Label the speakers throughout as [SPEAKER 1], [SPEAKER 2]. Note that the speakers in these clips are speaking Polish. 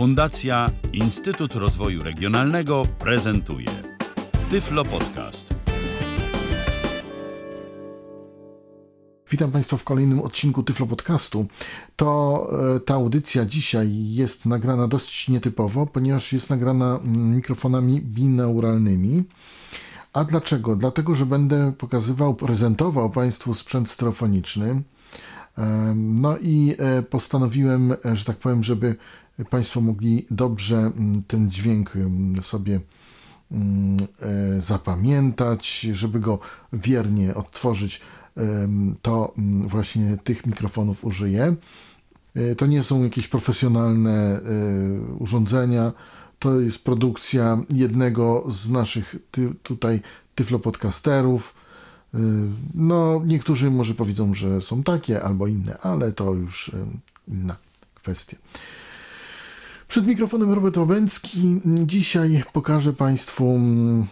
[SPEAKER 1] Fundacja Instytut Rozwoju Regionalnego prezentuje Tyflo Podcast.
[SPEAKER 2] Witam Państwa w kolejnym odcinku Tyflo Podcastu. To e, ta audycja dzisiaj jest nagrana dosyć nietypowo, ponieważ jest nagrana mm, mikrofonami binauralnymi. A dlaczego? Dlatego, że będę pokazywał, prezentował Państwu sprzęt stereofoniczny. E, No i e, postanowiłem, że tak powiem, żeby Państwo mogli dobrze mm, ten dźwięk mm, sobie mm, e, zapamiętać, żeby go wiernie odtworzyć, to właśnie tych mikrofonów użyję. E, To nie są jakieś profesjonalne e, urządzenia, to jest produkcja jednego z naszych ty, tutaj tyflopodcasterów. No, niektórzy może powiedzą, że są takie albo inne, ale to już inna kwestia. Przed mikrofonem Robert Łabęcki. Dzisiaj pokażę Państwu mm,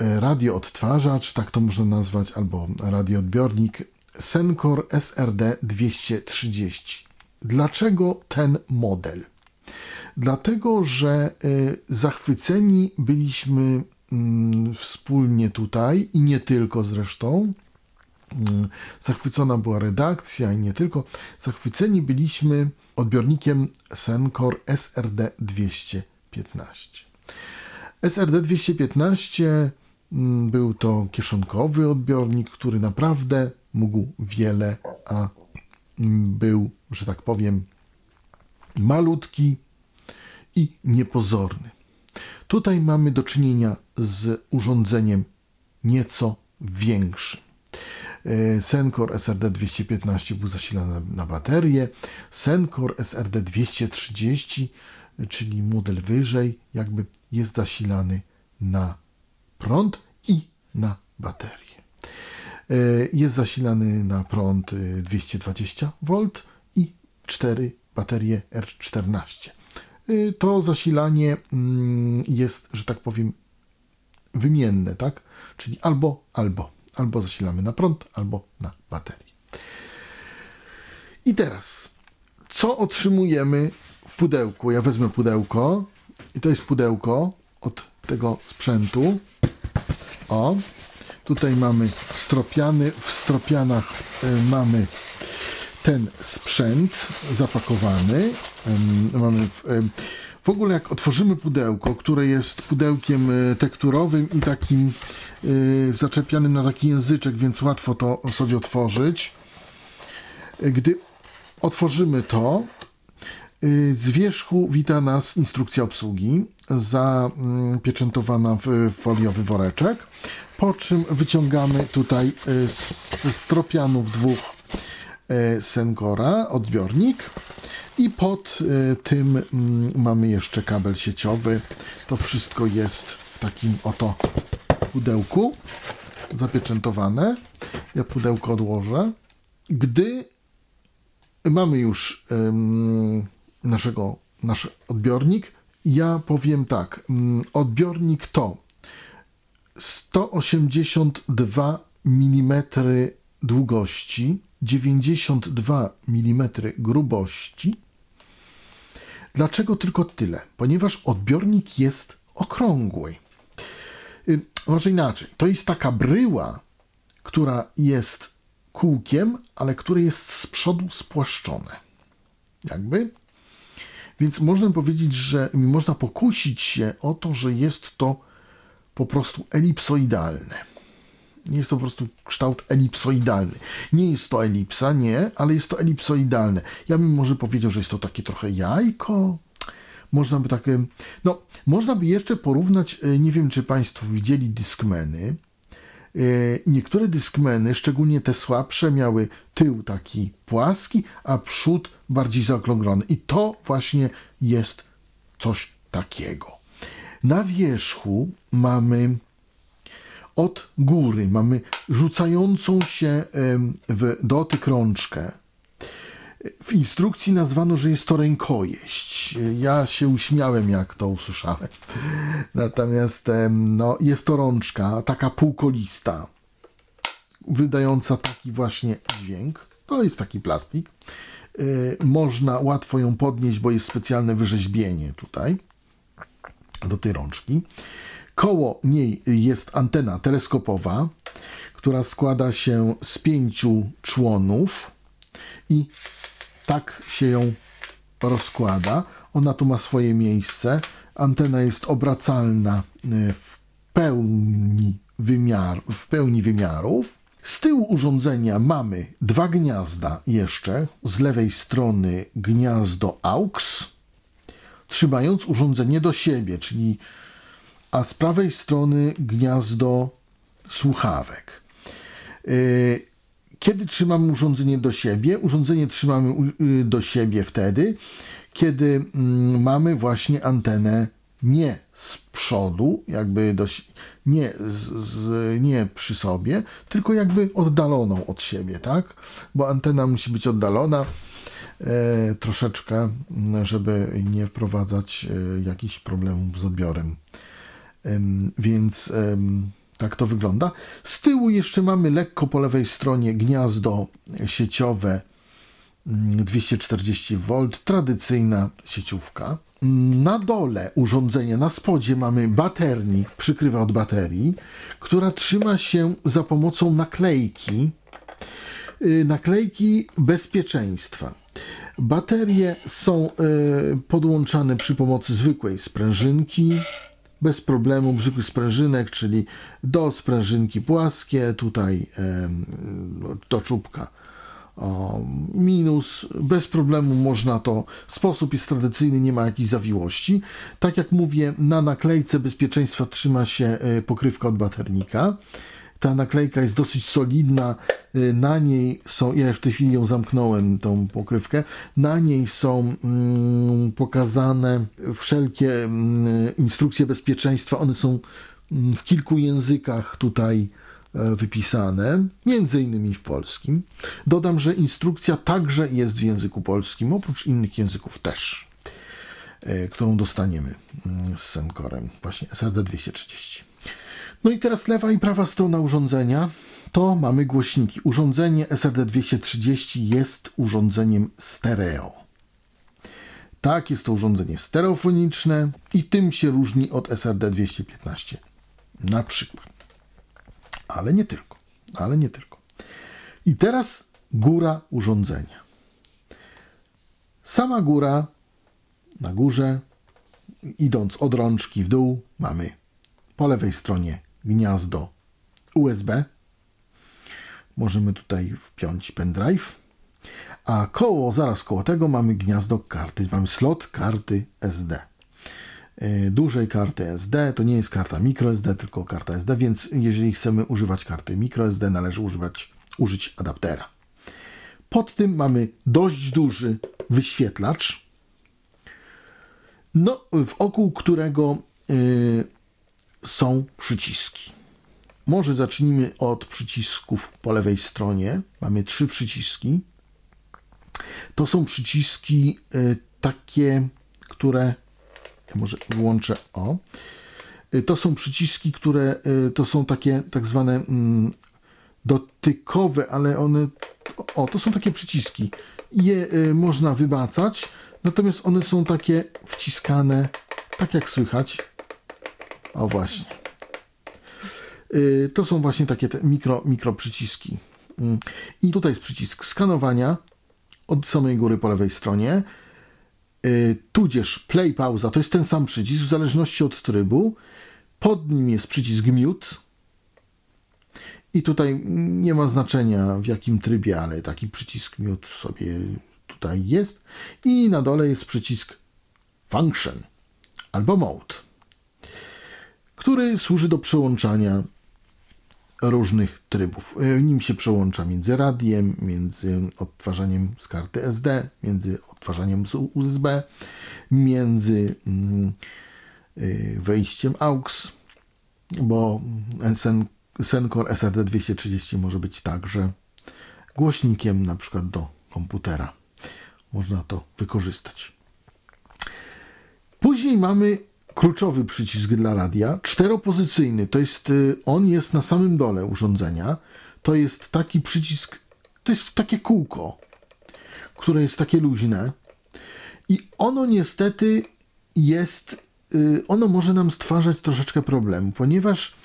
[SPEAKER 2] e, radioodtwarzacz, tak to można nazwać, albo radioodbiornik Sencor SRD 230. Dlaczego ten model? Dlatego, że e, zachwyceni byliśmy mm, wspólnie tutaj i nie tylko zresztą. Mm, Zachwycona była redakcja i nie tylko. Zachwyceni byliśmy odbiornikiem Sencor SRD 215. SRD 215 mm, był to kieszonkowy odbiornik, który naprawdę mógł wiele, a mm, był, że tak powiem, malutki i niepozorny. Tutaj mamy do czynienia z urządzeniem nieco większym. E, Sencor SRD 215 był zasilany na, baterię. Sencor SRD 230, czyli model wyżej, jakby jest zasilany na prąd i na baterię. E, Jest zasilany na prąd e, 220 V i 4 baterie R14. E, To zasilanie mm, jest, że tak powiem, wymienne, tak? Czyli albo, albo. Albo zasilamy na prąd, albo na baterię. I teraz, co otrzymujemy w pudełku? Ja wezmę pudełko i to jest pudełko od tego sprzętu. O, tutaj mamy stropiany, w stropianach y, mamy ten sprzęt zapakowany. Mamy w, w ogóle jak otworzymy pudełko, które jest pudełkiem y, tekturowym i takim y, zaczepianym na taki języczek, więc łatwo to sobie otworzyć. Gdy otworzymy to, y, z wierzchu wita nas instrukcja obsługi, zapieczętowana w foliowy woreczek, po czym wyciągamy tutaj z z stropianów dwóch Sencora odbiornik i pod y, tym mm, mamy jeszcze kabel sieciowy. To wszystko jest w takim oto pudełku zapieczętowane. Ja pudełko odłożę. Gdy mamy już naszego, nasz odbiornik, ja powiem tak. ym, Odbiornik to 182 mm długości, 92 mm grubości. Dlaczego tylko tyle? Ponieważ odbiornik jest okrągły. Y, Może inaczej. To jest taka bryła, która jest kółkiem, ale które jest z przodu spłaszczone. Jakby. Więc można powiedzieć, że można pokusić się o to, że jest to po prostu elipsoidalne. Jest to po prostu kształt elipsoidalny. Nie jest to elipsa, nie, ale jest to elipsoidalne. Ja bym może powiedział, że jest to takie trochę jajko. Można by takie. No, można by jeszcze porównać. e, Nie wiem, czy Państwo widzieli Discmeny. E, Niektóre Discmeny, szczególnie te słabsze, miały tył taki płaski, a przód bardziej zaokrąglony. I to właśnie jest coś takiego. Na wierzchu mamy od góry, mamy rzucającą się w dotyk rączkę. W instrukcji nazwano, że jest to rękojeść. Ja się uśmiałem, jak to usłyszałem. Natomiast no, jest to rączka, taka półkolista, wydająca taki właśnie dźwięk. To jest taki plastik. y, można łatwo ją podnieść, bo jest specjalne wyrzeźbienie tutaj do tej rączki. Koło niej jest antena teleskopowa, która składa się z pięciu członów i tak się ją rozkłada. Ona tu ma swoje miejsce. Antena jest obracalna y, w pełni, wymiar, w pełni wymiarów. Z tyłu urządzenia mamy dwa gniazda jeszcze. Z lewej strony gniazdo AUX, trzymając urządzenie do siebie, czyli a z prawej strony gniazdo słuchawek. Y, kiedy trzymamy urządzenie do siebie? Urządzenie trzymamy y, do siebie wtedy, kiedy mm, mamy właśnie antenę nie z przodu, jakby do, nie, z, z, nie przy sobie, tylko jakby oddaloną od siebie, tak? Bo antena musi być oddalona e, troszeczkę, żeby nie wprowadzać e, jakichś problemów z odbiorem. E, więc tak to wygląda. Z tyłu jeszcze mamy lekko po lewej stronie gniazdo sieciowe 240V, tradycyjna sieciówka. Na dole urządzenia, na spodzie mamy baternik, przykrywa od baterii, która trzyma się za pomocą naklejki, y, naklejki bezpieczeństwa. Baterie są y, podłączane przy pomocy zwykłej sprężynki, bez problemu, zwykłych sprężynek, czyli do sprężynki płaskie, tutaj do czubka minus, bez problemu można to, sposób jest tradycyjny, nie ma jakichś zawiłości. Tak jak mówię, na naklejce bezpieczeństwa trzyma się e, pokrywka od baternika. Ta naklejka jest dosyć solidna, e, na niej są, ja już w tej chwili ją zamknąłem, tą pokrywkę, na niej są mm, pokazane wszelkie mm, instrukcje bezpieczeństwa, one są mm, w kilku językach tutaj E, wypisane, między innymi w polskim. Dodam, że instrukcja także jest w języku polskim, oprócz innych języków też, e, którą dostaniemy z Senkorem, właśnie SRD 230. No i teraz lewa i prawa strona urządzenia to mamy głośniki. Urządzenie SRD 230 jest urządzeniem stereo. Tak, jest to urządzenie stereofoniczne i tym się różni od SRD 215. Na przykład ale nie tylko. Ale nie tylko. I teraz góra urządzenia. Sama góra, na górze, idąc od rączki w dół, mamy po lewej stronie gniazdo USB. Możemy tutaj wpiąć pendrive. A koło, zaraz koło tego mamy gniazdo karty, mamy slot karty SD. E, dużej karty SD. To nie jest karta microSD, tylko karta SD, więc jeżeli chcemy używać karty microSD, należy używać, użyć adaptera. Pod tym mamy dość duży wyświetlacz, no, wokół którego y, są przyciski. Może zacznijmy od przycisków po lewej stronie. Mamy trzy przyciski. To są przyciski y, takie, które ja może wyłączę o. Y, to są przyciski, które y, to są takie tak zwane mm, dotykowe, ale one. O, to są takie przyciski. Je można wybacać, natomiast one są takie wciskane, tak jak słychać. O, właśnie. To są właśnie takie te mikro, mikro przyciski. Mm. I tutaj jest przycisk skanowania od samej góry po lewej stronie. Y, tudzież play pauza to jest ten sam przycisk w zależności od trybu. Pod nim jest przycisk mute. I tutaj nie ma znaczenia w jakim trybie, ale taki przycisk mute sobie tutaj jest. I na dole jest przycisk function albo mode, który służy do przełączania różnych trybów. E, nim się przełącza między radiem, między odtwarzaniem z karty SD, między odtwarzaniem z USB, między mm, e, wejściem AUX, bo Sen, Sencor SRD 230 może być także głośnikiem na przykład do komputera. Można to wykorzystać. Później mamy kluczowy przycisk dla radia, czteropozycyjny, to jest, y, on jest na samym dole urządzenia. To jest taki przycisk, to jest takie kółko, które jest takie luźne i ono niestety jest, y, ono może nam stwarzać troszeczkę problemu, ponieważ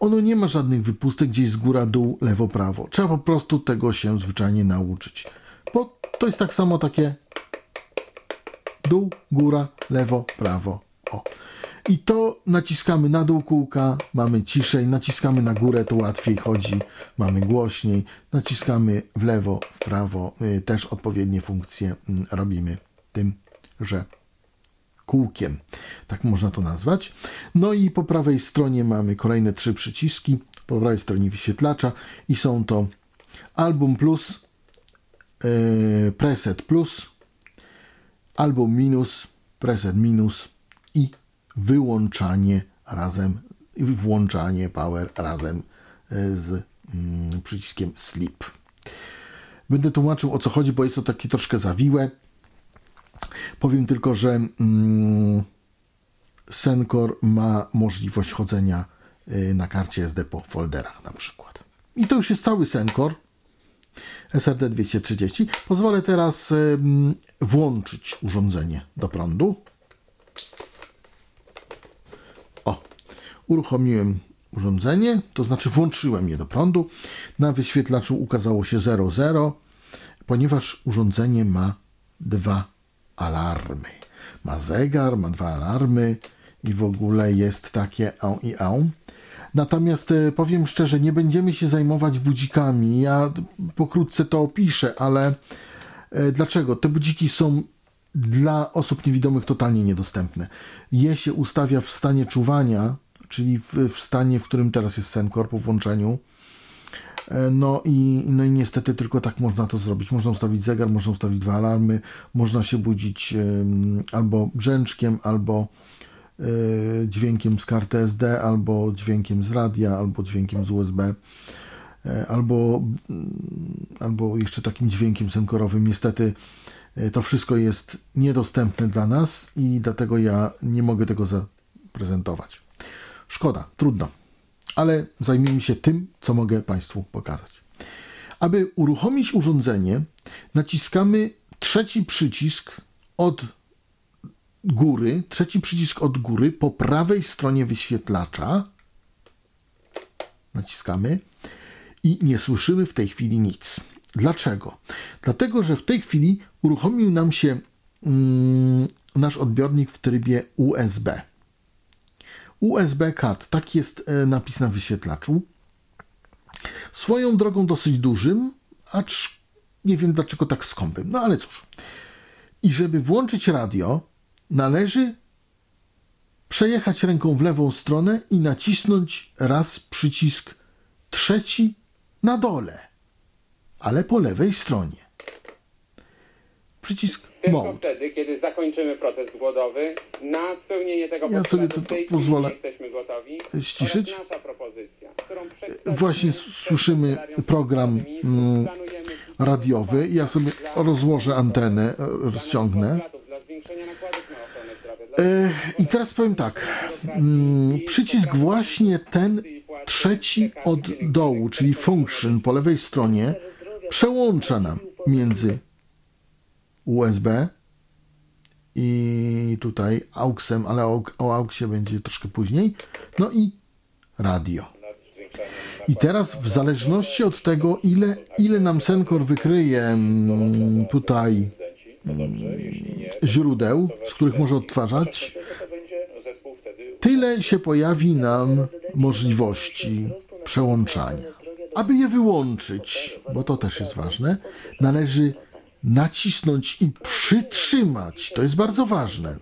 [SPEAKER 2] ono nie ma żadnych wypustek gdzieś z góra, dół, lewo, prawo. Trzeba po prostu tego się zwyczajnie nauczyć. Bo to jest tak samo takie dół, góra, lewo, prawo. O. I to naciskamy na dół kółka, mamy ciszej, naciskamy na górę, to łatwiej chodzi, mamy głośniej, naciskamy w lewo, w prawo, y, też odpowiednie funkcje mm, robimy tym, że kółkiem, tak można to nazwać. No i po prawej stronie mamy kolejne trzy przyciski, po prawej stronie wyświetlacza i są to Album Plus, yy, Preset Plus, Album Minus, Preset Minus wyłączanie razem, włączanie Power razem yy, z mm, przyciskiem Sleep. Będę tłumaczył o co chodzi, bo jest to takie troszkę zawiłe. Powiem tylko, że mm, Sencor ma możliwość chodzenia y, na karcie SD po folderach na przykład. I to już jest cały Sencor SRD 230. Pozwolę teraz włączyć urządzenie do prądu. O, uruchomiłem urządzenie, to znaczy włączyłem je do prądu. Na wyświetlaczu ukazało się 00, ponieważ urządzenie ma dwa alarmy. Ma zegar, ma dwa alarmy i w ogóle jest takie ą i ą. Natomiast e, powiem szczerze, nie będziemy się zajmować budzikami. Ja pokrótce to opiszę, ale e, dlaczego? Te budziki są dla osób niewidomych totalnie niedostępne. Je się ustawia w stanie czuwania, czyli w, w stanie, w którym teraz jest Sencor po włączeniu. E, no i, no i niestety tylko tak można to zrobić. Można ustawić zegar, można ustawić dwa alarmy, można się budzić albo brzęczkiem, albo e, dźwiękiem z karty SD, albo dźwiękiem z radia, albo dźwiękiem z USB, e, albo, mm, albo jeszcze takim dźwiękiem senkorowym. Niestety to wszystko jest niedostępne dla nas i dlatego ja nie mogę tego zaprezentować. Szkoda, trudno ale zajmijmy się tym, co mogę Państwu pokazać. Aby uruchomić urządzenie, naciskamy trzeci przycisk od góry, trzeci przycisk od góry po prawej stronie wyświetlacza. Naciskamy i nie słyszymy w tej chwili nic. Dlaczego? Dlatego, że w tej chwili uruchomił nam się mm, nasz odbiornik w trybie USB. USB CAT, tak jest e, napis na wyświetlaczu. Swoją drogą dosyć dużym, acz nie wiem dlaczego tak skąpym. No ale cóż. I żeby włączyć radio, należy przejechać ręką w lewą stronę i nacisnąć raz przycisk trzeci na dole, ale po lewej stronie. Przycisk
[SPEAKER 3] Tylko wtedy, kiedy zakończymy protest głodowy, na spełnienie tego
[SPEAKER 2] Ja sobie
[SPEAKER 3] postulatu
[SPEAKER 2] to-
[SPEAKER 3] w
[SPEAKER 2] to
[SPEAKER 3] chwili
[SPEAKER 2] pozwolę
[SPEAKER 3] jesteśmy gotowi.
[SPEAKER 2] ściszyć.
[SPEAKER 3] Oraz nasza propozycja, którą przedstawimy
[SPEAKER 2] Właśnie słyszymy
[SPEAKER 3] Kancelarią
[SPEAKER 2] program,
[SPEAKER 3] Ministrów.
[SPEAKER 2] mm,
[SPEAKER 3] Planujemy
[SPEAKER 2] radiowy. Ja sobie rozłożę antenę, e, rozciągnę.
[SPEAKER 3] Dla zwiększenia nakładów na ochronę zdrowia, dla
[SPEAKER 2] E, I teraz powiem tak. Mm, Przycisk właśnie ten trzeci od dołu, czyli function po lewej stronie, przełącza nam między USB i tutaj AUXem, ale o, o AUXie będzie troszkę później. No i radio. I teraz w zależności od tego, ile, ile nam Sencor wykryje mm, tutaj mm, źródeł, z których może odtwarzać, tyle się pojawi nam możliwości przełączania. Aby je wyłączyć, bo to też jest ważne, należy nacisnąć i przytrzymać. To jest bardzo ważne.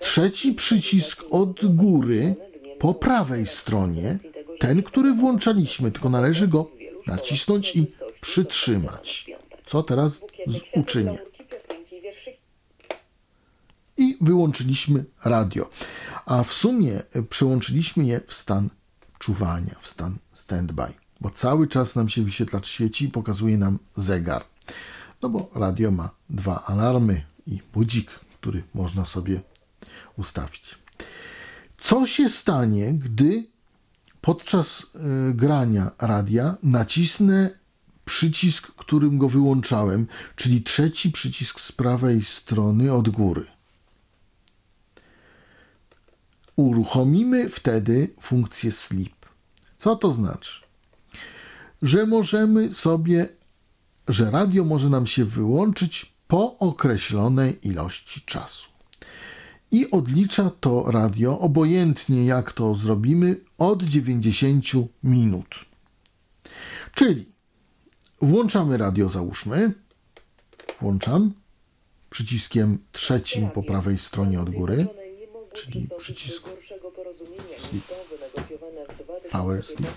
[SPEAKER 2] Trzeci przycisk od góry po prawej stronie, ten, który włączaliśmy, tylko należy go nacisnąć i przytrzymać. Co teraz uczynię? i wyłączyliśmy radio. A w sumie przełączyliśmy je w stan czuwania, w stan standby, bo cały czas nam się wyświetlacz świeci i pokazuje nam zegar. No bo radio ma dwa alarmy i budzik, który można sobie ustawić. Co się stanie, gdy podczas e, grania radia nacisnę przycisk, którym go wyłączałem, czyli trzeci przycisk z prawej strony od góry. Uruchomimy wtedy funkcję sleep. Co to znaczy? Że możemy sobie, że radio może nam się wyłączyć po określonej ilości czasu. I odlicza to radio, obojętnie jak to zrobimy, od 90 minut. Czyli włączamy radio, załóżmy. Włączam przyciskiem trzecim po prawej stronie od góry, czyli przycisk sleep. Power sleep.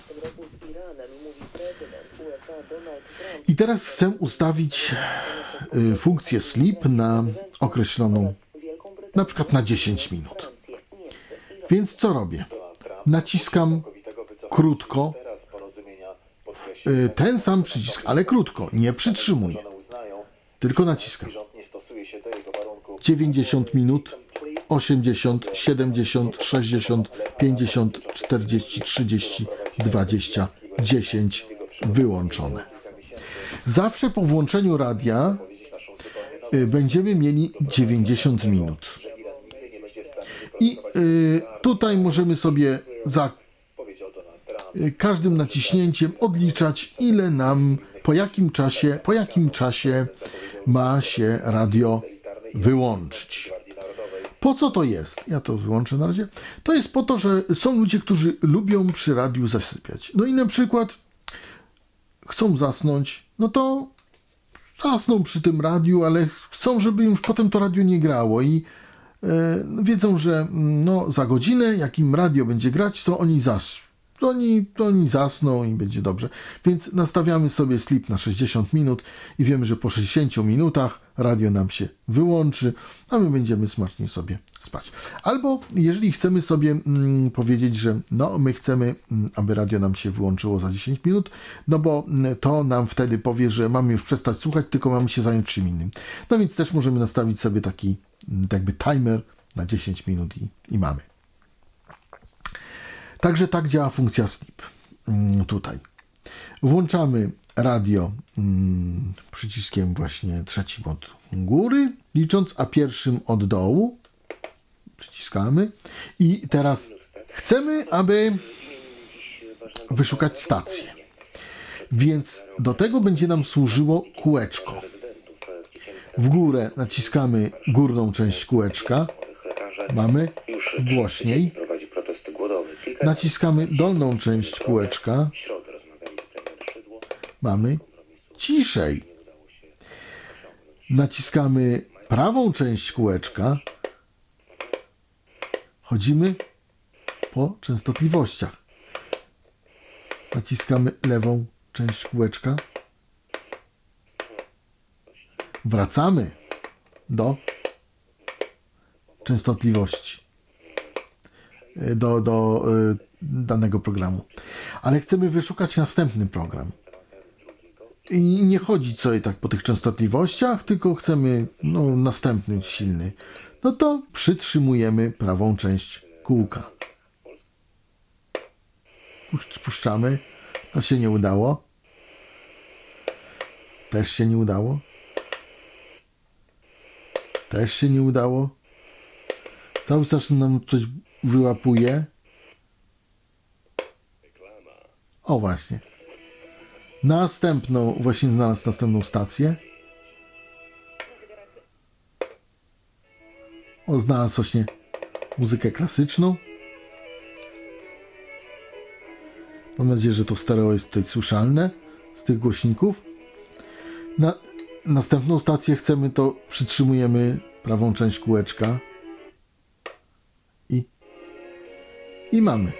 [SPEAKER 2] I teraz chcę ustawić y, funkcję sleep na określoną, na przykład na 10 minut. Więc co robię? Naciskam krótko y, ten sam przycisk, ale krótko, nie przytrzymuję, tylko naciskam. 90 minut, 80, 70, 60, 50, 40, 30, 20, 10 wyłączone. Zawsze po włączeniu radia y, będziemy mieli 90 minut. I y, tutaj możemy sobie za y, każdym naciśnięciem odliczać, ile nam, po jakim czasie, po jakim czasie ma się radio wyłączyć. Po co to jest? Ja to wyłączę na razie. To jest po to, że są ludzie, którzy lubią przy radiu zasypiać. No i na przykład chcą zasnąć, no to zasną przy tym radiu, ale chcą, żeby już potem to radio nie grało. I e, wiedzą, że mm, no, za godzinę, jak im radio będzie grać, to oni zas to oni, to oni zasną i będzie dobrze. Więc nastawiamy sobie sleep na 60 minut i wiemy, że po 60 minutach radio nam się wyłączy, a my będziemy smacznie sobie spać. Albo jeżeli chcemy sobie mm, powiedzieć, że no, my chcemy, mm, aby radio nam się wyłączyło za 10 minut, no bo mm, to nam wtedy powie, że mamy już przestać słuchać, tylko mamy się zająć czym innym. No więc też możemy nastawić sobie taki mm, jakby timer na 10 minut i, i mamy. Także tak działa funkcja sleep mm, tutaj. Włączamy radio mm, przyciskiem właśnie trzecim od góry, licząc, a pierwszym od dołu. Przyciskamy. I teraz chcemy, aby wyszukać stację. Więc do tego będzie nam służyło kółeczko. W górę naciskamy górną część kółeczka. Mamy głośniej. Naciskamy dolną część kółeczka. Mamy ciszej. Naciskamy prawą część kółeczka. Chodzimy po częstotliwościach. Naciskamy lewą część kółeczka. Wracamy do częstotliwości do, do y, danego programu. Ale chcemy wyszukać następny program. I nie chodzić sobie tak po tych częstotliwościach, tylko chcemy no, następny silny. No to przytrzymujemy prawą część kółka. Puszczamy. To się nie udało. Też się nie udało. Też się nie udało. Cały czas nam coś wyłapuje. O właśnie. Następną, właśnie znalazł następną stację. O, znalazł właśnie muzykę klasyczną. Mam nadzieję, że to stereo jest tutaj słyszalne z tych głośników. Na następną stację chcemy, to przytrzymujemy prawą część kółeczka i mamy.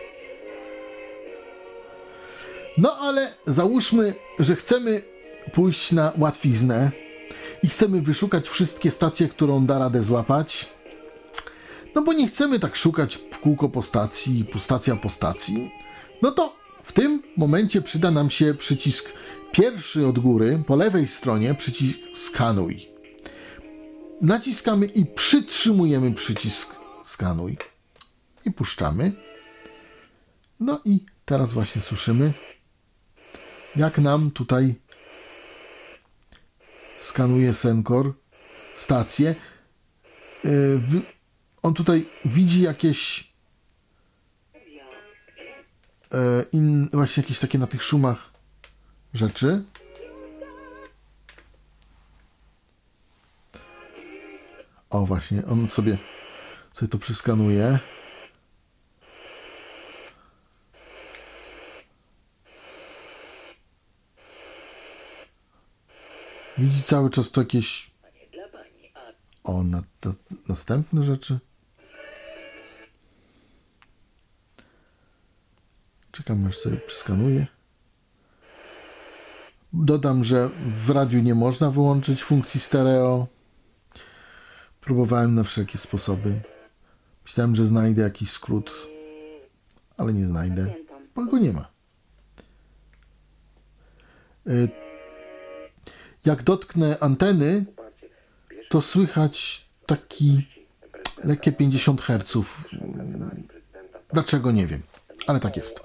[SPEAKER 2] No ale załóżmy, że chcemy pójść na łatwiznę i chcemy wyszukać wszystkie stacje, którą da radę złapać. No bo nie chcemy tak szukać kółko po stacji, stacja po stacji. No to w tym momencie przyda nam się przycisk pierwszy od góry, po lewej stronie przycisk skanuj. Naciskamy i przytrzymujemy przycisk skanuj. I puszczamy. No i teraz właśnie słyszymy, jak nam tutaj skanuje Senkor stację. Wy- On tutaj widzi jakieś e, in, właśnie jakieś takie na tych szumach rzeczy. O właśnie, on sobie, sobie to przeskanuje. Widzi cały czas to jakieś. O, na, na, następne rzeczy. Czekam aż sobie przeskanuje. Dodam, że w radiu nie można wyłączyć funkcji stereo. Próbowałem na wszelkie sposoby. Myślałem, że znajdę jakiś skrót, ale nie znajdę, bo go nie ma. Y, Jak dotknę anteny, to słychać taki lekkie 50 Hz. Dlaczego nie wiem, ale tak jest.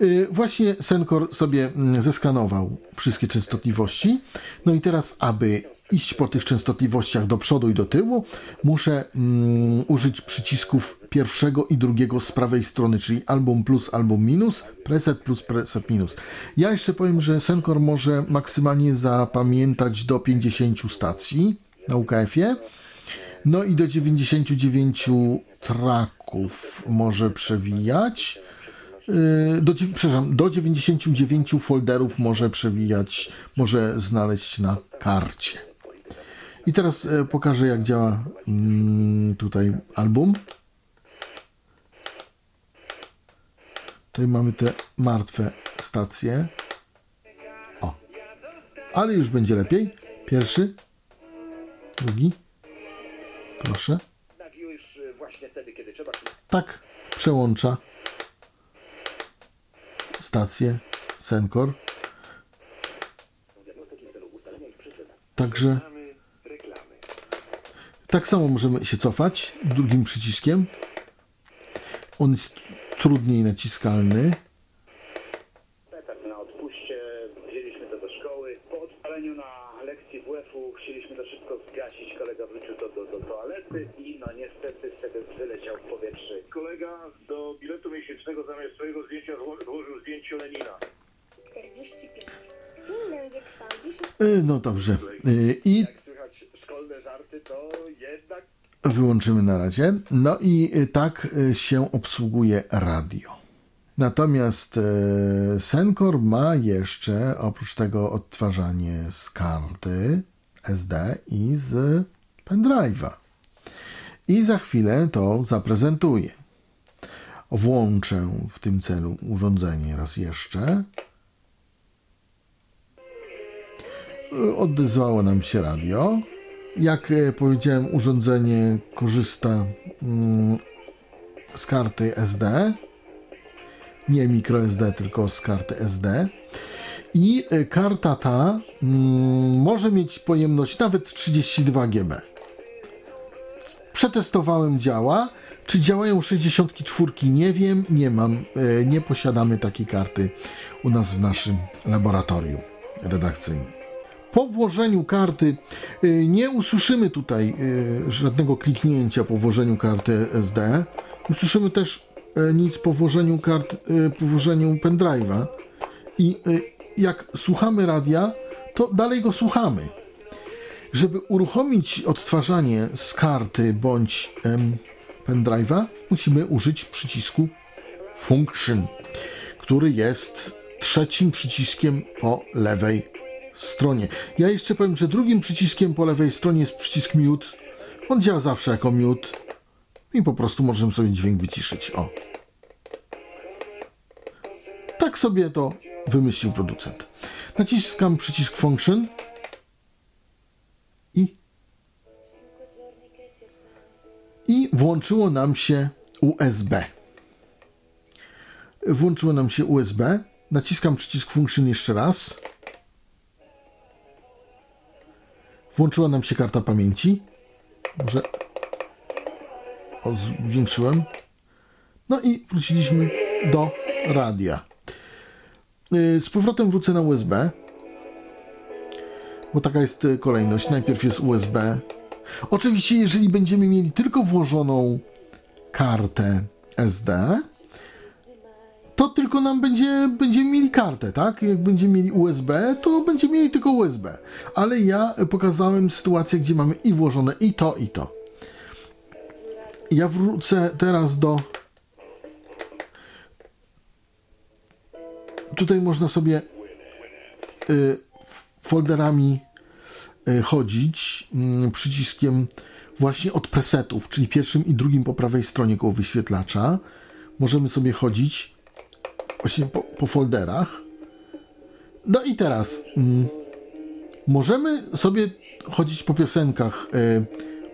[SPEAKER 2] Y, Właśnie Senkor sobie mm, zeskanował wszystkie częstotliwości. No i teraz, aby iść po tych częstotliwościach do przodu i do tyłu, muszę mm, użyć przycisków pierwszego i drugiego z prawej strony, czyli album plus, album minus, preset plus, preset minus. Ja jeszcze powiem, że Senkor może maksymalnie zapamiętać do 50 stacji na UKF-ie. No i do 99 traków może przewijać. Yy, Do, przepraszam, do 99 folderów może przewijać, może znaleźć na karcie. I teraz e, pokażę, jak działa mm, tutaj album. Tutaj mamy te martwe stacje. O, ale już będzie lepiej. Pierwszy, drugi. Proszę.
[SPEAKER 4] Tak
[SPEAKER 2] przełącza stację Senkor. Także. Tak samo możemy się cofać drugim przyciskiem. On jest trudniej naciskalny.
[SPEAKER 5] Tak na odpuście wzięliśmy to do szkoły. Po odpaleniu na lekcji WF-u chcieliśmy to wszystko zgasić. Kolega wrócił to do, do toalety i no niestety wyleciał w powietrze.
[SPEAKER 6] Kolega do biletu miesięcznego zamiast swojego zdjęcia zło- złożył zdjęcie Lenina.
[SPEAKER 7] 45. Dzień będzie trwał 10
[SPEAKER 2] Y, No dobrze. Y, I
[SPEAKER 4] Jak słychać szkolne żarty, to jednak
[SPEAKER 2] wyłączymy na razie. No i y, tak y, się obsługuje radio. Natomiast y, Senkor ma jeszcze oprócz tego odtwarzanie z karty SD i z pendrive'a. I za chwilę to zaprezentuję. Włączę w tym celu urządzenie raz jeszcze. Odezwało nam się radio. Jak e, powiedziałem, urządzenie korzysta mm, z karty SD. Nie microSD, tylko z karty SD. I e, karta ta mm, może mieć pojemność nawet 32 GB. Przetestowałem, działa. Czy działają 64? Nie wiem, nie mam, e, nie posiadamy takiej karty u nas w naszym laboratorium redakcyjnym. Po włożeniu karty y, nie usłyszymy tutaj y, żadnego kliknięcia po włożeniu karty SD. Usłyszymy też y, nic po włożeniu kart, po włożeniu pendrive'a. I jak słuchamy radia, to dalej go słuchamy. Żeby uruchomić odtwarzanie z karty bądź pendrive'a, musimy użyć przycisku Function, który jest trzecim przyciskiem po lewej stronie. Ja jeszcze powiem, że drugim przyciskiem po lewej stronie jest przycisk mute. On działa zawsze jako mute i po prostu możemy sobie dźwięk wyciszyć. O. Tak sobie to wymyślił producent. Naciskam przycisk function i i włączyło nam się USB. Włączyło nam się USB. Naciskam przycisk function jeszcze raz. Włączyła nam się karta pamięci. Może o, zwiększyłem. No i wróciliśmy do radia. Yy, Z powrotem wrócę na USB. bo taka jest e, kolejność. Najpierw jest USB. Oczywiście, jeżeli będziemy mieli tylko włożoną kartę SD, to tylko nam będzie, będziemy mieli kartę, tak? Jak będziemy mieli USB, to będziemy mieli tylko USB. Ale ja pokazałem sytuację, gdzie mamy i włożone i to, i to. Ja wrócę teraz do. Tutaj można sobie y, folderami y, chodzić mm, przyciskiem właśnie od presetów, czyli pierwszym i drugim po prawej stronie koło wyświetlacza. Możemy sobie chodzić właśnie po, po folderach. No i teraz mm, możemy sobie chodzić po piosenkach y,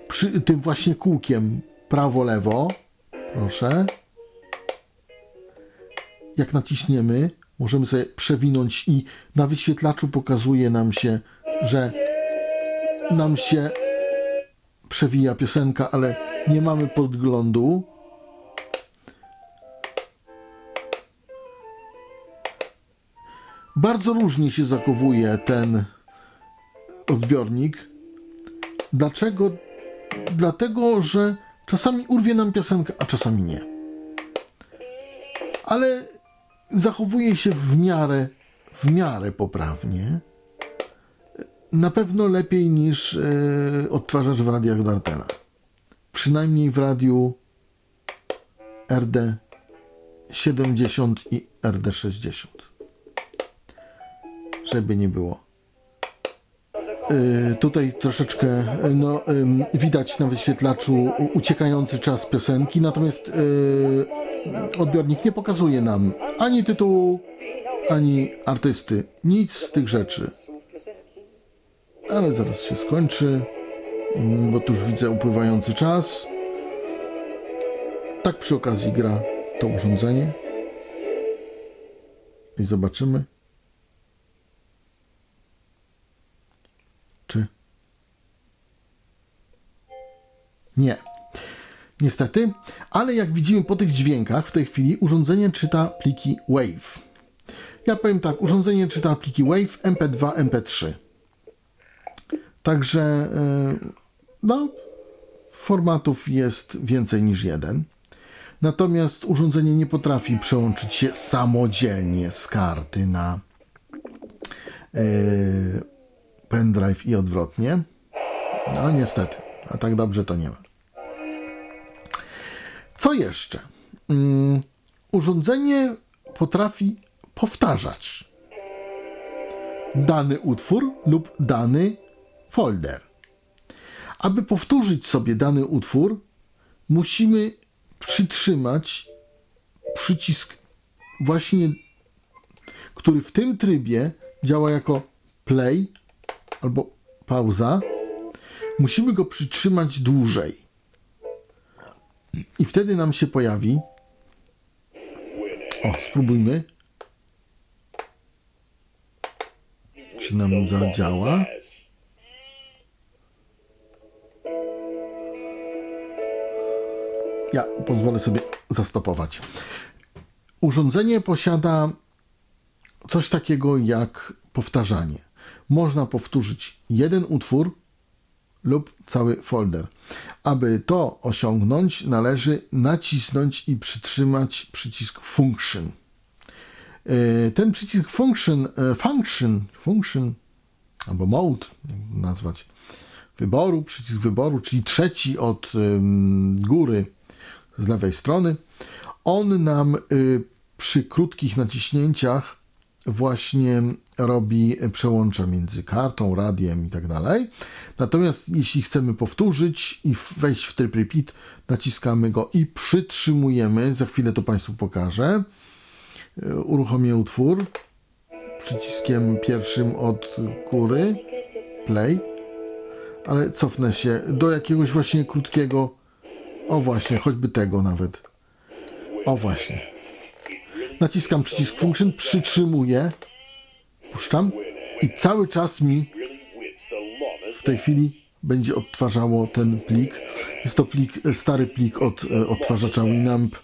[SPEAKER 2] przy tym właśnie kółkiem prawo-lewo. Proszę. Jak naciśniemy, możemy sobie przewinąć i na wyświetlaczu pokazuje nam się, że nam się przewija piosenka, ale nie mamy podglądu. Bardzo różnie się zachowuje ten odbiornik. Dlaczego? Dlatego, że czasami urwie nam piosenkę, a czasami nie. Ale zachowuje się w miarę, w miarę poprawnie. Na pewno lepiej niż e, odtwarzacz w radiach Dartela. Przynajmniej w radiu RD70 i RD60. Żeby nie było. E, tutaj troszeczkę e, no, em, widać na wyświetlaczu uciekający czas piosenki, natomiast e, odbiornik nie pokazuje nam ani tytułu, ani artysty. Nic z tych rzeczy. Ale zaraz się skończy, mm, bo tu już widzę upływający czas. Tak przy okazji gra to urządzenie. I zobaczymy. Nie. Niestety, ale jak widzimy po tych dźwiękach, w tej chwili urządzenie czyta pliki WAV. Ja powiem tak, urządzenie czyta pliki WAV, MP2, MP3. Także yy, no, formatów jest więcej niż jeden. Natomiast urządzenie nie potrafi przełączyć się samodzielnie z karty na yy, pendrive i odwrotnie. No niestety, a tak dobrze to nie ma. Co jeszcze? Mm, urządzenie potrafi powtarzać dany utwór lub dany folder. Aby powtórzyć sobie dany utwór, musimy przytrzymać przycisk właśnie, który w tym trybie działa jako play albo pauza. Musimy go przytrzymać dłużej. I wtedy nam się pojawi. O, spróbujmy. Czy nam zadziała? Ja pozwolę sobie zastopować. Urządzenie posiada coś takiego jak powtarzanie. Można powtórzyć jeden utwór lub cały folder. Aby to osiągnąć, należy nacisnąć i przytrzymać przycisk Function. E, Ten przycisk Function, e, function, function albo Mode, jak nazwać, wyboru, przycisk wyboru, czyli trzeci od góry z lewej strony, on nam y, przy krótkich naciśnięciach właśnie robi przełącza między kartą, radiem i tak dalej. Natomiast jeśli chcemy powtórzyć i wejść w tryb repeat, naciskamy go i przytrzymujemy. Za chwilę to Państwu pokażę. Y, Uruchomię utwór przyciskiem pierwszym od góry play, ale cofnę się do jakiegoś właśnie krótkiego o właśnie, choćby tego nawet. O właśnie. Naciskam przycisk function, przytrzymuję, puszczam i cały czas mi w tej chwili będzie odtwarzało ten plik. Jest to plik, e, stary plik od e, odtwarzacza Winamp.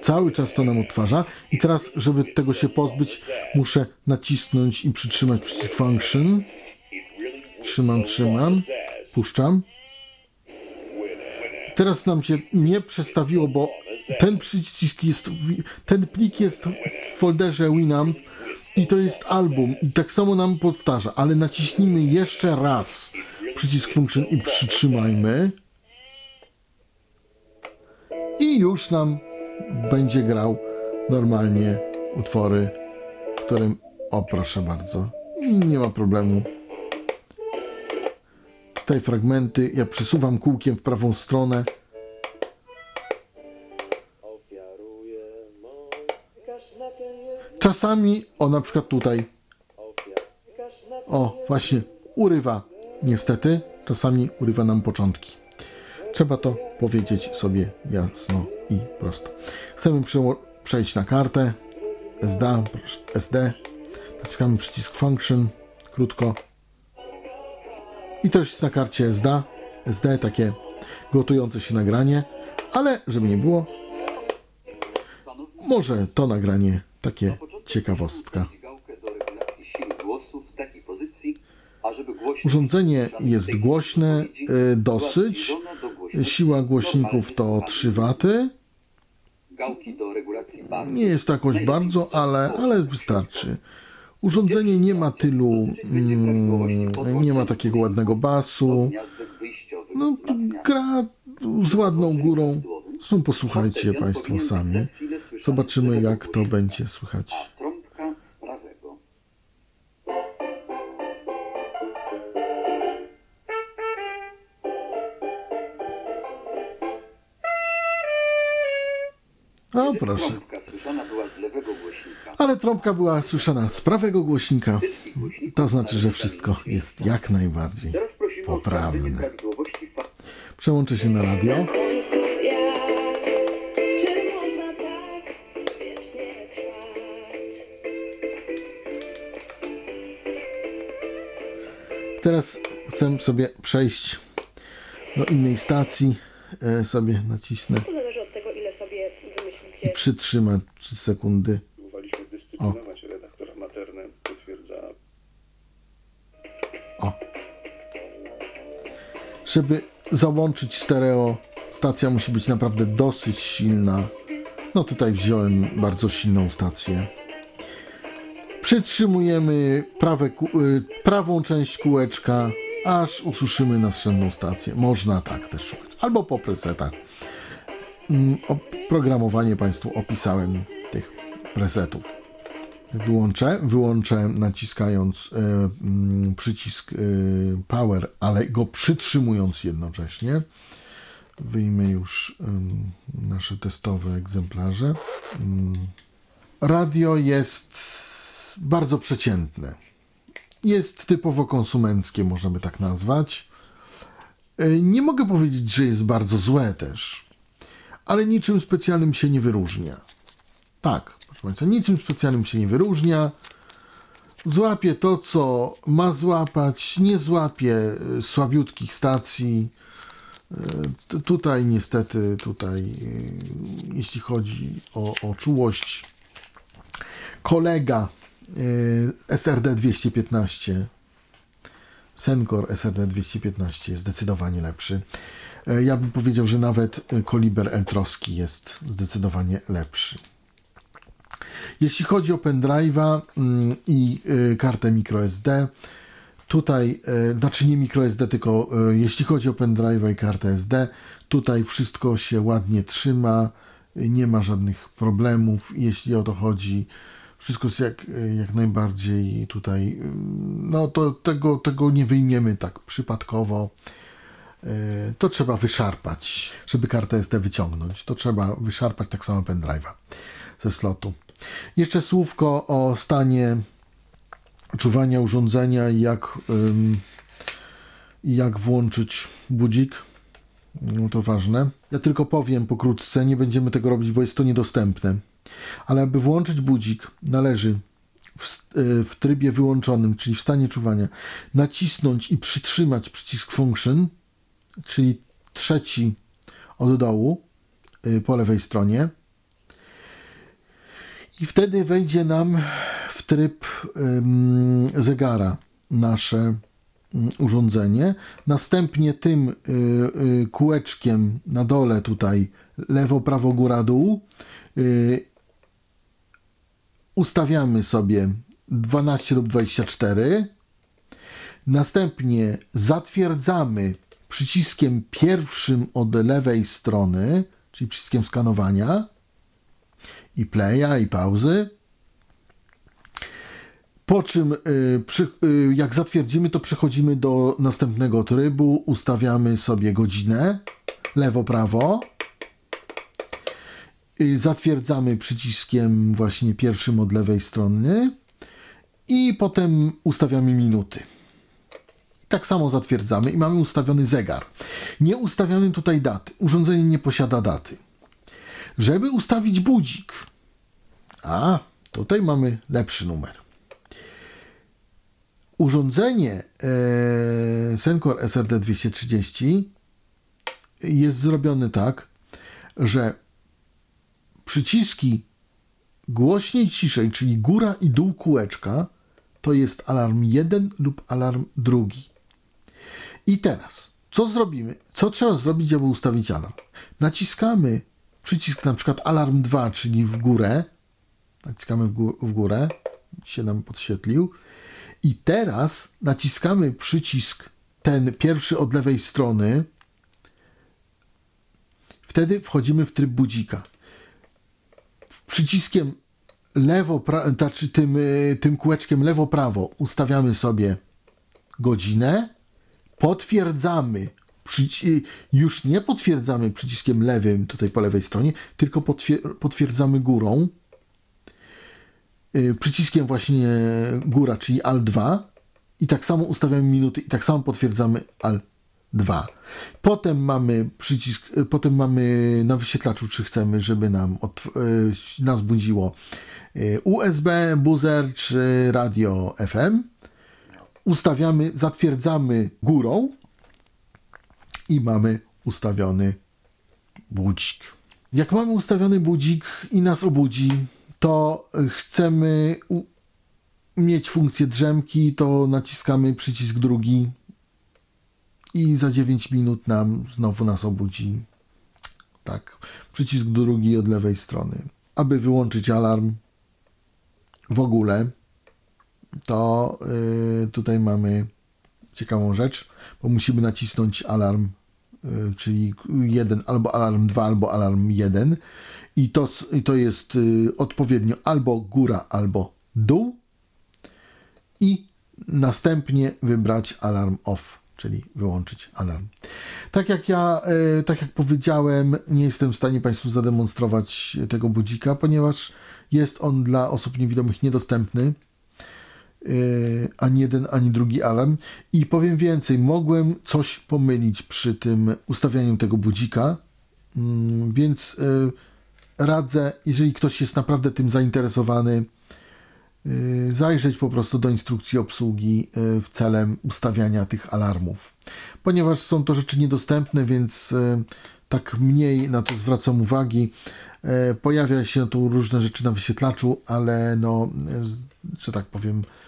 [SPEAKER 2] Cały czas to nam odtwarza. I teraz, żeby tego się pozbyć, muszę nacisnąć i przytrzymać przycisk function. Trzymam, trzymam. Puszczam. Teraz nam się nie przestawiło, bo ten przycisk jest, ten plik jest w folderze Winamp i to jest album i tak samo nam powtarza, ale naciśnijmy jeszcze raz przycisk function i przytrzymajmy i już nam będzie grał normalnie utwory, którym, o proszę bardzo, nie ma problemu. Tutaj fragmenty, ja przesuwam kółkiem w prawą stronę. Czasami, o na przykład tutaj, o właśnie, urywa. Niestety, czasami urywa nam początki. Trzeba to powiedzieć sobie jasno i prosto. Chcemy przejść na kartę SD, SD. Naciskamy przycisk Function, krótko. I to jest na karcie SD. SD takie gotujące się nagranie, ale żeby nie było, może to nagranie takie ciekawostka. Urządzenie jest głośne y, dosyć. Siła głośników to
[SPEAKER 8] normalnie
[SPEAKER 2] 3
[SPEAKER 8] słuchanej
[SPEAKER 2] W.
[SPEAKER 8] Gałki do regulacji barwy.
[SPEAKER 2] Nie jest jakoś bardzo, ale, ale wystarczy. Urządzenie nie ma tylu, mm, nie ma takiego ładnego basu. No, gra z ładną górą. Zresztą posłuchajcie Państwo sami. Zobaczymy, jak to będzie słychać. O,
[SPEAKER 8] Jeżeli
[SPEAKER 2] proszę.
[SPEAKER 8] Trąbka słyszana była z lewego głośnika.
[SPEAKER 2] Ale trąbka była słyszana z prawego głośnika. To znaczy, że wszystko jest jak najbardziej poprawne. Przełączę się na radio.
[SPEAKER 7] tak?
[SPEAKER 2] Teraz chcę sobie przejść do innej stacji. E, sobie nacisnę
[SPEAKER 9] To zależy od tego, ile sobie
[SPEAKER 2] i przytrzymam 3 sekundy.
[SPEAKER 6] Próbowaliśmy dyscyplinować redaktora Maternę, potwierdza
[SPEAKER 2] O. Żeby załączyć stereo, stacja musi być naprawdę dosyć silna. No tutaj wziąłem bardzo silną stację. Przytrzymujemy prawe, y, prawą część kółeczka, aż usłyszymy następną stację. Można tak też szukać. Albo po presetach. Mm, Oprogramowanie Państwu opisałem tych presetów. Wyłączę, wyłączę naciskając mm, przycisk e, power, ale go przytrzymując jednocześnie. Wyjmę już em, nasze testowe egzemplarze. Mm. Radio jest bardzo przeciętne. Jest typowo konsumenckie, możemy tak nazwać. E, Nie mogę powiedzieć, że jest bardzo złe też, ale niczym specjalnym się nie wyróżnia. Tak, proszę Państwa, niczym specjalnym się nie wyróżnia. Złapie to, co ma złapać, nie złapie y, słabiutkich stacji. T- Tutaj niestety, tutaj, y, jeśli chodzi o, o czułość, kolega SRD 215, Senkor SRD 215 jest zdecydowanie lepszy. E, Ja bym powiedział, że nawet y, Koliber Eltroski jest zdecydowanie lepszy. Jeśli chodzi o pendrive'a mm, i y, kartę microSD, tutaj, znaczy nie microSD, tylko jeśli chodzi o pendrive'a i kartę SD, tutaj wszystko się ładnie trzyma, nie ma żadnych problemów, jeśli o to chodzi. Wszystko jest jak, jak najbardziej tutaj, y, no to tego, tego nie wyjmiemy tak przypadkowo. Y, To trzeba wyszarpać, żeby kartę SD wyciągnąć. To trzeba wyszarpać tak samo pendrive'a ze slotu. Jeszcze słówko o stanie czuwania urządzenia i jak, jak włączyć budzik. No to ważne. Ja tylko powiem pokrótce, nie będziemy tego robić, bo jest to niedostępne. Ale aby włączyć budzik, należy w, y, w trybie wyłączonym, czyli w stanie czuwania, nacisnąć i przytrzymać przycisk function, czyli trzeci od dołu y, po lewej stronie I wtedy wejdzie nam w tryb zegara nasze mm, urządzenie. Następnie tym y, y, kółeczkiem na dole tutaj lewo, prawo, góra, dół ustawiamy sobie 12 lub 24. Następnie zatwierdzamy przyciskiem pierwszym od lewej strony, czyli przyciskiem skanowania i playa i pauzy. Po czym, y, y, jak zatwierdzimy, to przechodzimy do następnego trybu. Ustawiamy sobie godzinę lewo, prawo. Y, Zatwierdzamy przyciskiem właśnie pierwszym od lewej strony i potem ustawiamy minuty. Tak samo zatwierdzamy i mamy ustawiony zegar. Nie ustawiamy tutaj daty. Urządzenie nie posiada daty. Żeby ustawić budzik, a tutaj mamy lepszy numer. Urządzenie e, Sencor SRD 230 jest zrobione tak, że przyciski głośniej, ciszej, czyli góra i dół kółeczka, to jest alarm jeden lub alarm drugi. I teraz, co zrobimy? Co trzeba zrobić, aby ustawić alarm? Naciskamy przycisk na przykład alarm 2, czyli w górę. Naciskamy w, gó- w górę, się nam podświetlił. I teraz naciskamy przycisk ten pierwszy od lewej strony. Wtedy wchodzimy w tryb budzika. Przyciskiem lewo, pra- znaczy tym, y, tym kółeczkiem lewo-prawo ustawiamy sobie godzinę, potwierdzamy, już nie potwierdzamy przyciskiem lewym tutaj po lewej stronie, tylko potwier- potwierdzamy górą, y, przyciskiem właśnie góra, czyli AL2 i tak samo ustawiamy minuty i tak samo potwierdzamy AL2. Potem mamy przycisk, y, potem mamy na wyświetlaczu, czy chcemy, żeby nam otw- y, nas budziło USB, buzzer czy radio FM. Ustawiamy, zatwierdzamy górą i mamy ustawiony budzik. Jak mamy ustawiony budzik i nas obudzi, to chcemy mieć funkcję drzemki, to naciskamy przycisk drugi i za 9 minut nam znowu nas obudzi. Tak, przycisk drugi od lewej strony. Aby wyłączyć alarm w ogóle, to y, tutaj mamy ciekawą rzecz, bo musimy nacisnąć alarm, y, czyli jeden, albo alarm 2, albo alarm 1 i to, i to jest y, odpowiednio albo góra, albo dół i następnie wybrać alarm off, czyli wyłączyć alarm. Tak jak ja, tak jak powiedziałem, nie jestem w stanie Państwu zademonstrować tego budzika, ponieważ jest on dla osób niewidomych niedostępny. E, Ani jeden, ani drugi alarm. I powiem więcej, mogłem coś pomylić przy tym ustawianiu tego budzika, Mm, więc e, radzę, jeżeli ktoś jest naprawdę tym zainteresowany, y, zajrzeć po prostu do instrukcji obsługi y, w celem ustawiania tych alarmów. Ponieważ są to rzeczy niedostępne, więc y, tak mniej na to zwracam uwagi. E, Pojawia się tu różne rzeczy na wyświetlaczu, ale no, y, że tak powiem, y,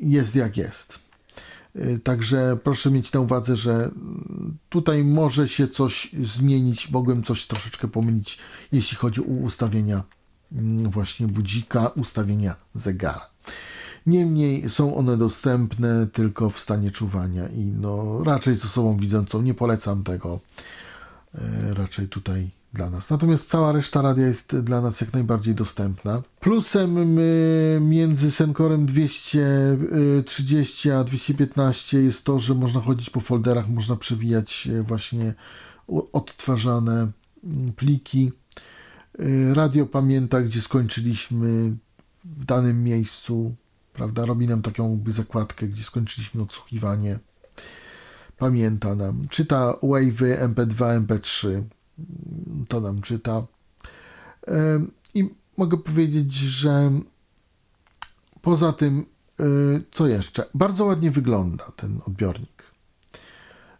[SPEAKER 2] jest jak jest. Y, Także proszę mieć na uwadze, że mm, tutaj może się coś zmienić. Mogłem coś troszeczkę pomylić, jeśli chodzi o ustawienia mm, właśnie budzika, ustawienia zegara. Niemniej są one dostępne tylko w stanie czuwania i no raczej z osobą widzącą nie polecam tego raczej tutaj dla nas. Natomiast cała reszta radia jest dla nas jak najbardziej dostępna. Plusem między Senkorem 230 a 215 jest to, że można chodzić po folderach, można przewijać e, właśnie odtwarzane mm, pliki. Y, Radio pamięta, gdzie skończyliśmy w danym miejscu, prawda? Robi nam taką zakładkę, gdzie skończyliśmy odsłuchiwanie. Pamięta nam. Czyta wave'y MP2, MP3. To nam czyta. I mogę powiedzieć, że poza tym, y, co jeszcze? Bardzo ładnie wygląda ten odbiornik.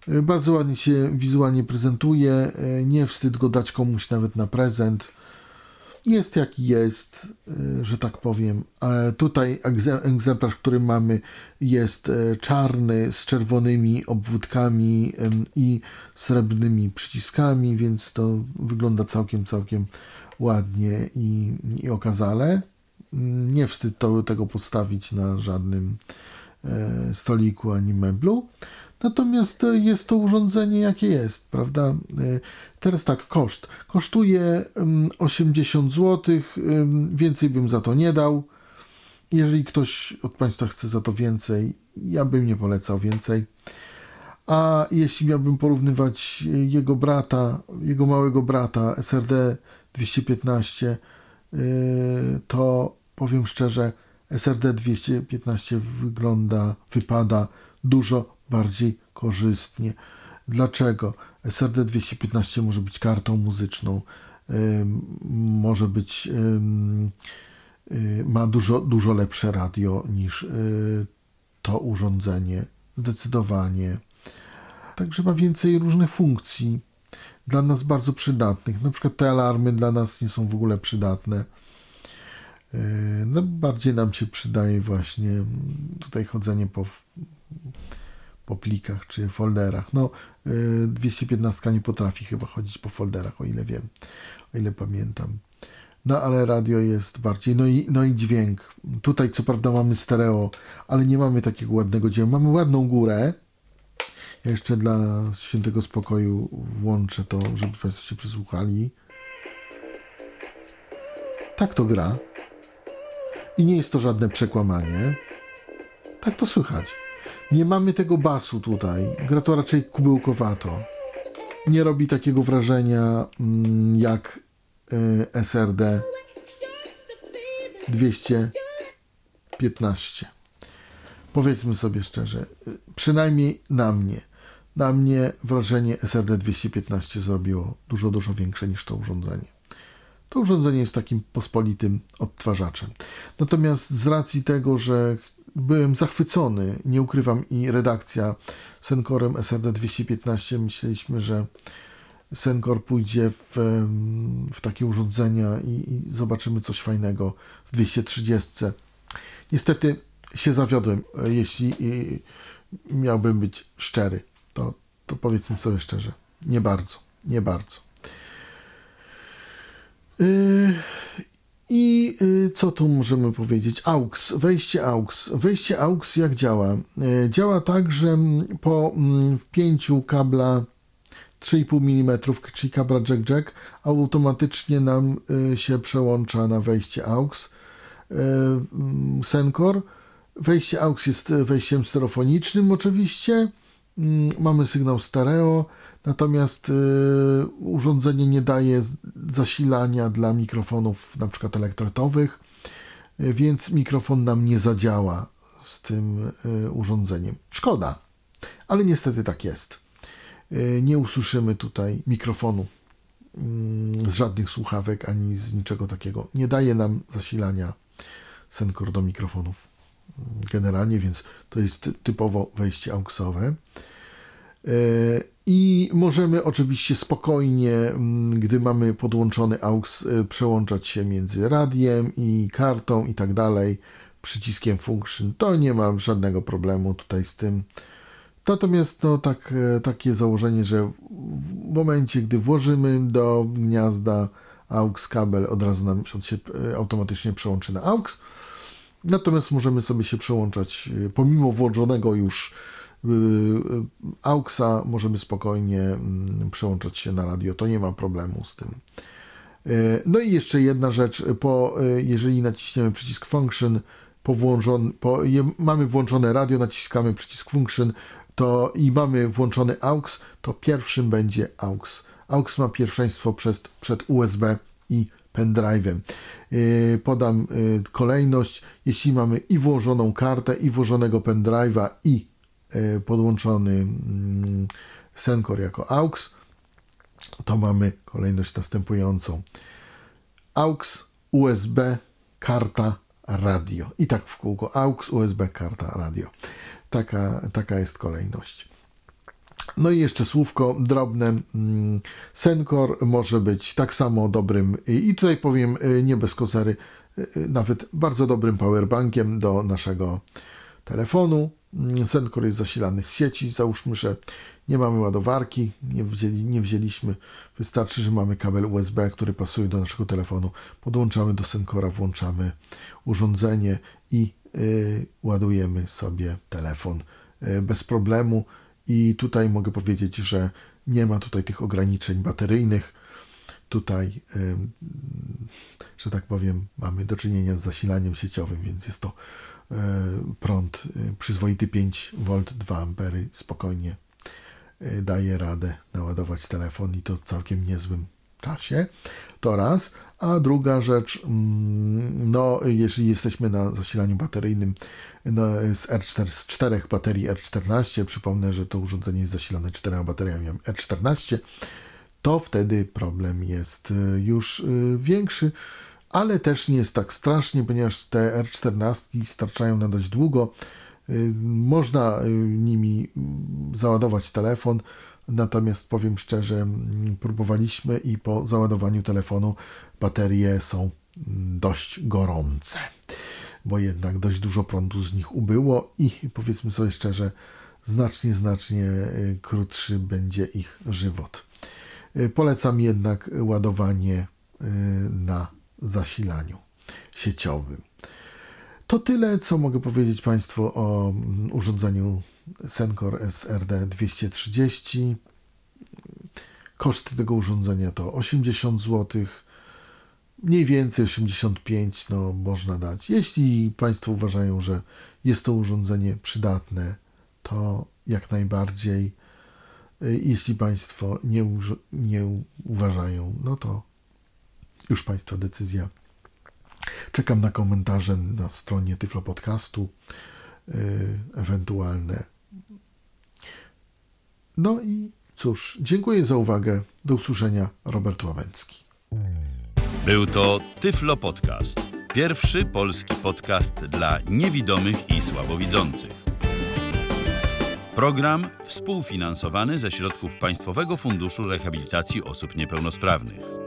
[SPEAKER 2] Y, Bardzo ładnie się wizualnie prezentuje. y, Nie wstyd go dać komuś nawet na prezent. Jest jaki jest, y, że tak powiem. E, Tutaj egze- egzemplarz, który mamy, jest e, czarny z czerwonymi obwódkami i srebrnymi przyciskami, więc to wygląda całkiem, całkiem ładnie i, i okazale. Nie wstyd to, tego postawić na żadnym e, stoliku ani meblu. Natomiast e, jest to urządzenie jakie jest, prawda? E, Teraz tak, koszt. Kosztuje mm, 80 zł, więcej bym za to nie dał. Jeżeli ktoś od Państwa chce za to więcej, ja bym nie polecał więcej. A jeśli miałbym porównywać jego brata, jego małego brata SRD 215, yy, to powiem szczerze, SRD 215 wygląda, wypada dużo bardziej korzystnie. Dlaczego? SRD 215 może być kartą muzyczną, może być, y, ma dużo, dużo lepsze radio niż y, to urządzenie, zdecydowanie. Także ma więcej różnych funkcji, dla nas bardzo przydatnych. Na przykład te alarmy dla nas nie są w ogóle przydatne. Yy, No, bardziej nam się przydaje właśnie tutaj chodzenie po, po plikach czy folderach. No, yy, 215 nie potrafi chyba chodzić po folderach, o ile wiem, o ile pamiętam. No, ale radio jest bardziej. No i, no i dźwięk. Tutaj co prawda mamy stereo, ale nie mamy takiego ładnego dźwięku. Mamy ładną górę. Ja jeszcze dla świętego spokoju włączę to, żeby Państwo się przysłuchali. Tak to gra. I nie jest to żadne przekłamanie. Tak to słychać. Nie mamy tego basu tutaj. Gra to raczej kubełkowato. Nie robi takiego wrażenia mm, jak y, SRD 215. Powiedzmy sobie szczerze, y, przynajmniej na mnie, na mnie wrażenie SRD 215 zrobiło dużo, dużo większe niż to urządzenie. To urządzenie jest takim pospolitym odtwarzaczem. Natomiast z racji tego, że byłem zachwycony, nie ukrywam, i redakcja Senkorem SRD 215, myśleliśmy, że Senkor pójdzie w, w takie urządzenia i, i zobaczymy coś fajnego w 230. Niestety się zawiodłem, e, jeśli e, miałbym być szczery. To, to powiedzmy sobie szczerze, nie bardzo, nie bardzo. Yy, I yy, co tu możemy powiedzieć? AUX, wejście AUX. Wejście AUX jak działa? Yy, Działa tak, że po wpięciu kabla 3,5 mm, czyli kabla jack-jack, automatycznie nam y, się przełącza na wejście AUX. Y, Senkor. Wejście AUX jest wejściem stereofonicznym oczywiście. Mamy sygnał stereo, natomiast y, urządzenie nie daje zasilania dla mikrofonów na przykład elektrotowych, y, więc mikrofon nam nie zadziała z tym y, urządzeniem. Szkoda, ale niestety tak jest. Nie usłyszymy tutaj mikrofonu mm, z żadnych słuchawek ani z niczego takiego. Nie daje nam zasilania Senkor do mikrofonów generalnie, więc to jest ty- typowo wejście AUXowe. I możemy oczywiście spokojnie, mm, gdy mamy podłączony AUX, e, przełączać się między radiem i kartą i tak dalej, przyciskiem function. To nie ma żadnego problemu tutaj z tym. Natomiast no, tak, e, takie założenie, że w momencie, gdy włożymy do gniazda AUX kabel, od razu nam się e, automatycznie przełączy na AUX. Natomiast możemy sobie się przełączać, e, pomimo włożonego już y, y, AUXa, możemy spokojnie mm, przełączać się na radio. To nie ma problemu z tym. Y, No i jeszcze jedna rzecz, po, y, jeżeli naciśniemy przycisk function, po włączon, po, je, mamy włączone radio, naciskamy przycisk function to i mamy włączony AUX, to pierwszym będzie AUX. AUX ma pierwszeństwo przed, przed USB i pendrive'em. Podam kolejność. Jeśli mamy i włożoną kartę, i włożonego pendrive'a, i podłączony mm, Senkor jako AUX, to mamy kolejność następującą. AUX, USB, karta, radio. I tak w kółko. AUX, USB, karta, radio. Taka, taka jest kolejność. No i jeszcze słówko drobne. mm, Senkor może być tak samo dobrym, i tutaj powiem y, nie bez kozery, y, y, nawet bardzo dobrym powerbankiem do naszego telefonu. Mm, Senkor jest zasilany z sieci. Załóżmy, że nie mamy ładowarki, nie, wzięli, nie wzięliśmy. Wystarczy, że mamy kabel USB, który pasuje do naszego telefonu. Podłączamy do Senkora, włączamy urządzenie i y, ładujemy sobie telefon y, bez problemu. I tutaj mogę powiedzieć, że nie ma tutaj tych ograniczeń bateryjnych. Tutaj, y, że tak powiem, mamy do czynienia z zasilaniem sieciowym, więc jest to prąd y, przyzwoity 5 V 2 A spokojnie y, daje radę naładować telefon i to w całkiem niezłym czasie. To raz. A druga rzecz, mm, no, jeżeli jesteśmy na zasilaniu bateryjnym no, z, R4, z czterech baterii R14, przypomnę, że to urządzenie jest zasilane czterema bateriami R14, to wtedy problem jest już większy, ale też nie jest tak strasznie, ponieważ te R14 starczają na dość długo. Y, Można y, nimi mm, załadować telefon, natomiast powiem szczerze, mm, próbowaliśmy i po załadowaniu telefonu baterie są mm, dość gorące, bo jednak dość dużo prądu z nich ubyło i powiedzmy sobie szczerze, znacznie, znacznie y, krótszy będzie ich żywot. Polecam jednak ładowanie na zasilaniu sieciowym. To tyle, co mogę powiedzieć Państwu o mm, urządzeniu Sencor SRD 230. Koszty tego urządzenia to 80 zł, mniej więcej 85 no, można dać. Jeśli Państwo uważają, że jest to urządzenie przydatne, to jak najbardziej. Y, Jeśli Państwo nie, nie uważają, no to już Państwa decyzja. Czekam na komentarze na stronie Tyflo Podcastu, yy, ewentualne. No i cóż, dziękuję za uwagę. Do usłyszenia, Robert Łabęcki.
[SPEAKER 1] Był to Tyflo Podcast. Pierwszy polski podcast dla niewidomych i słabowidzących. Program współfinansowany ze środków Państwowego Funduszu Rehabilitacji Osób Niepełnosprawnych.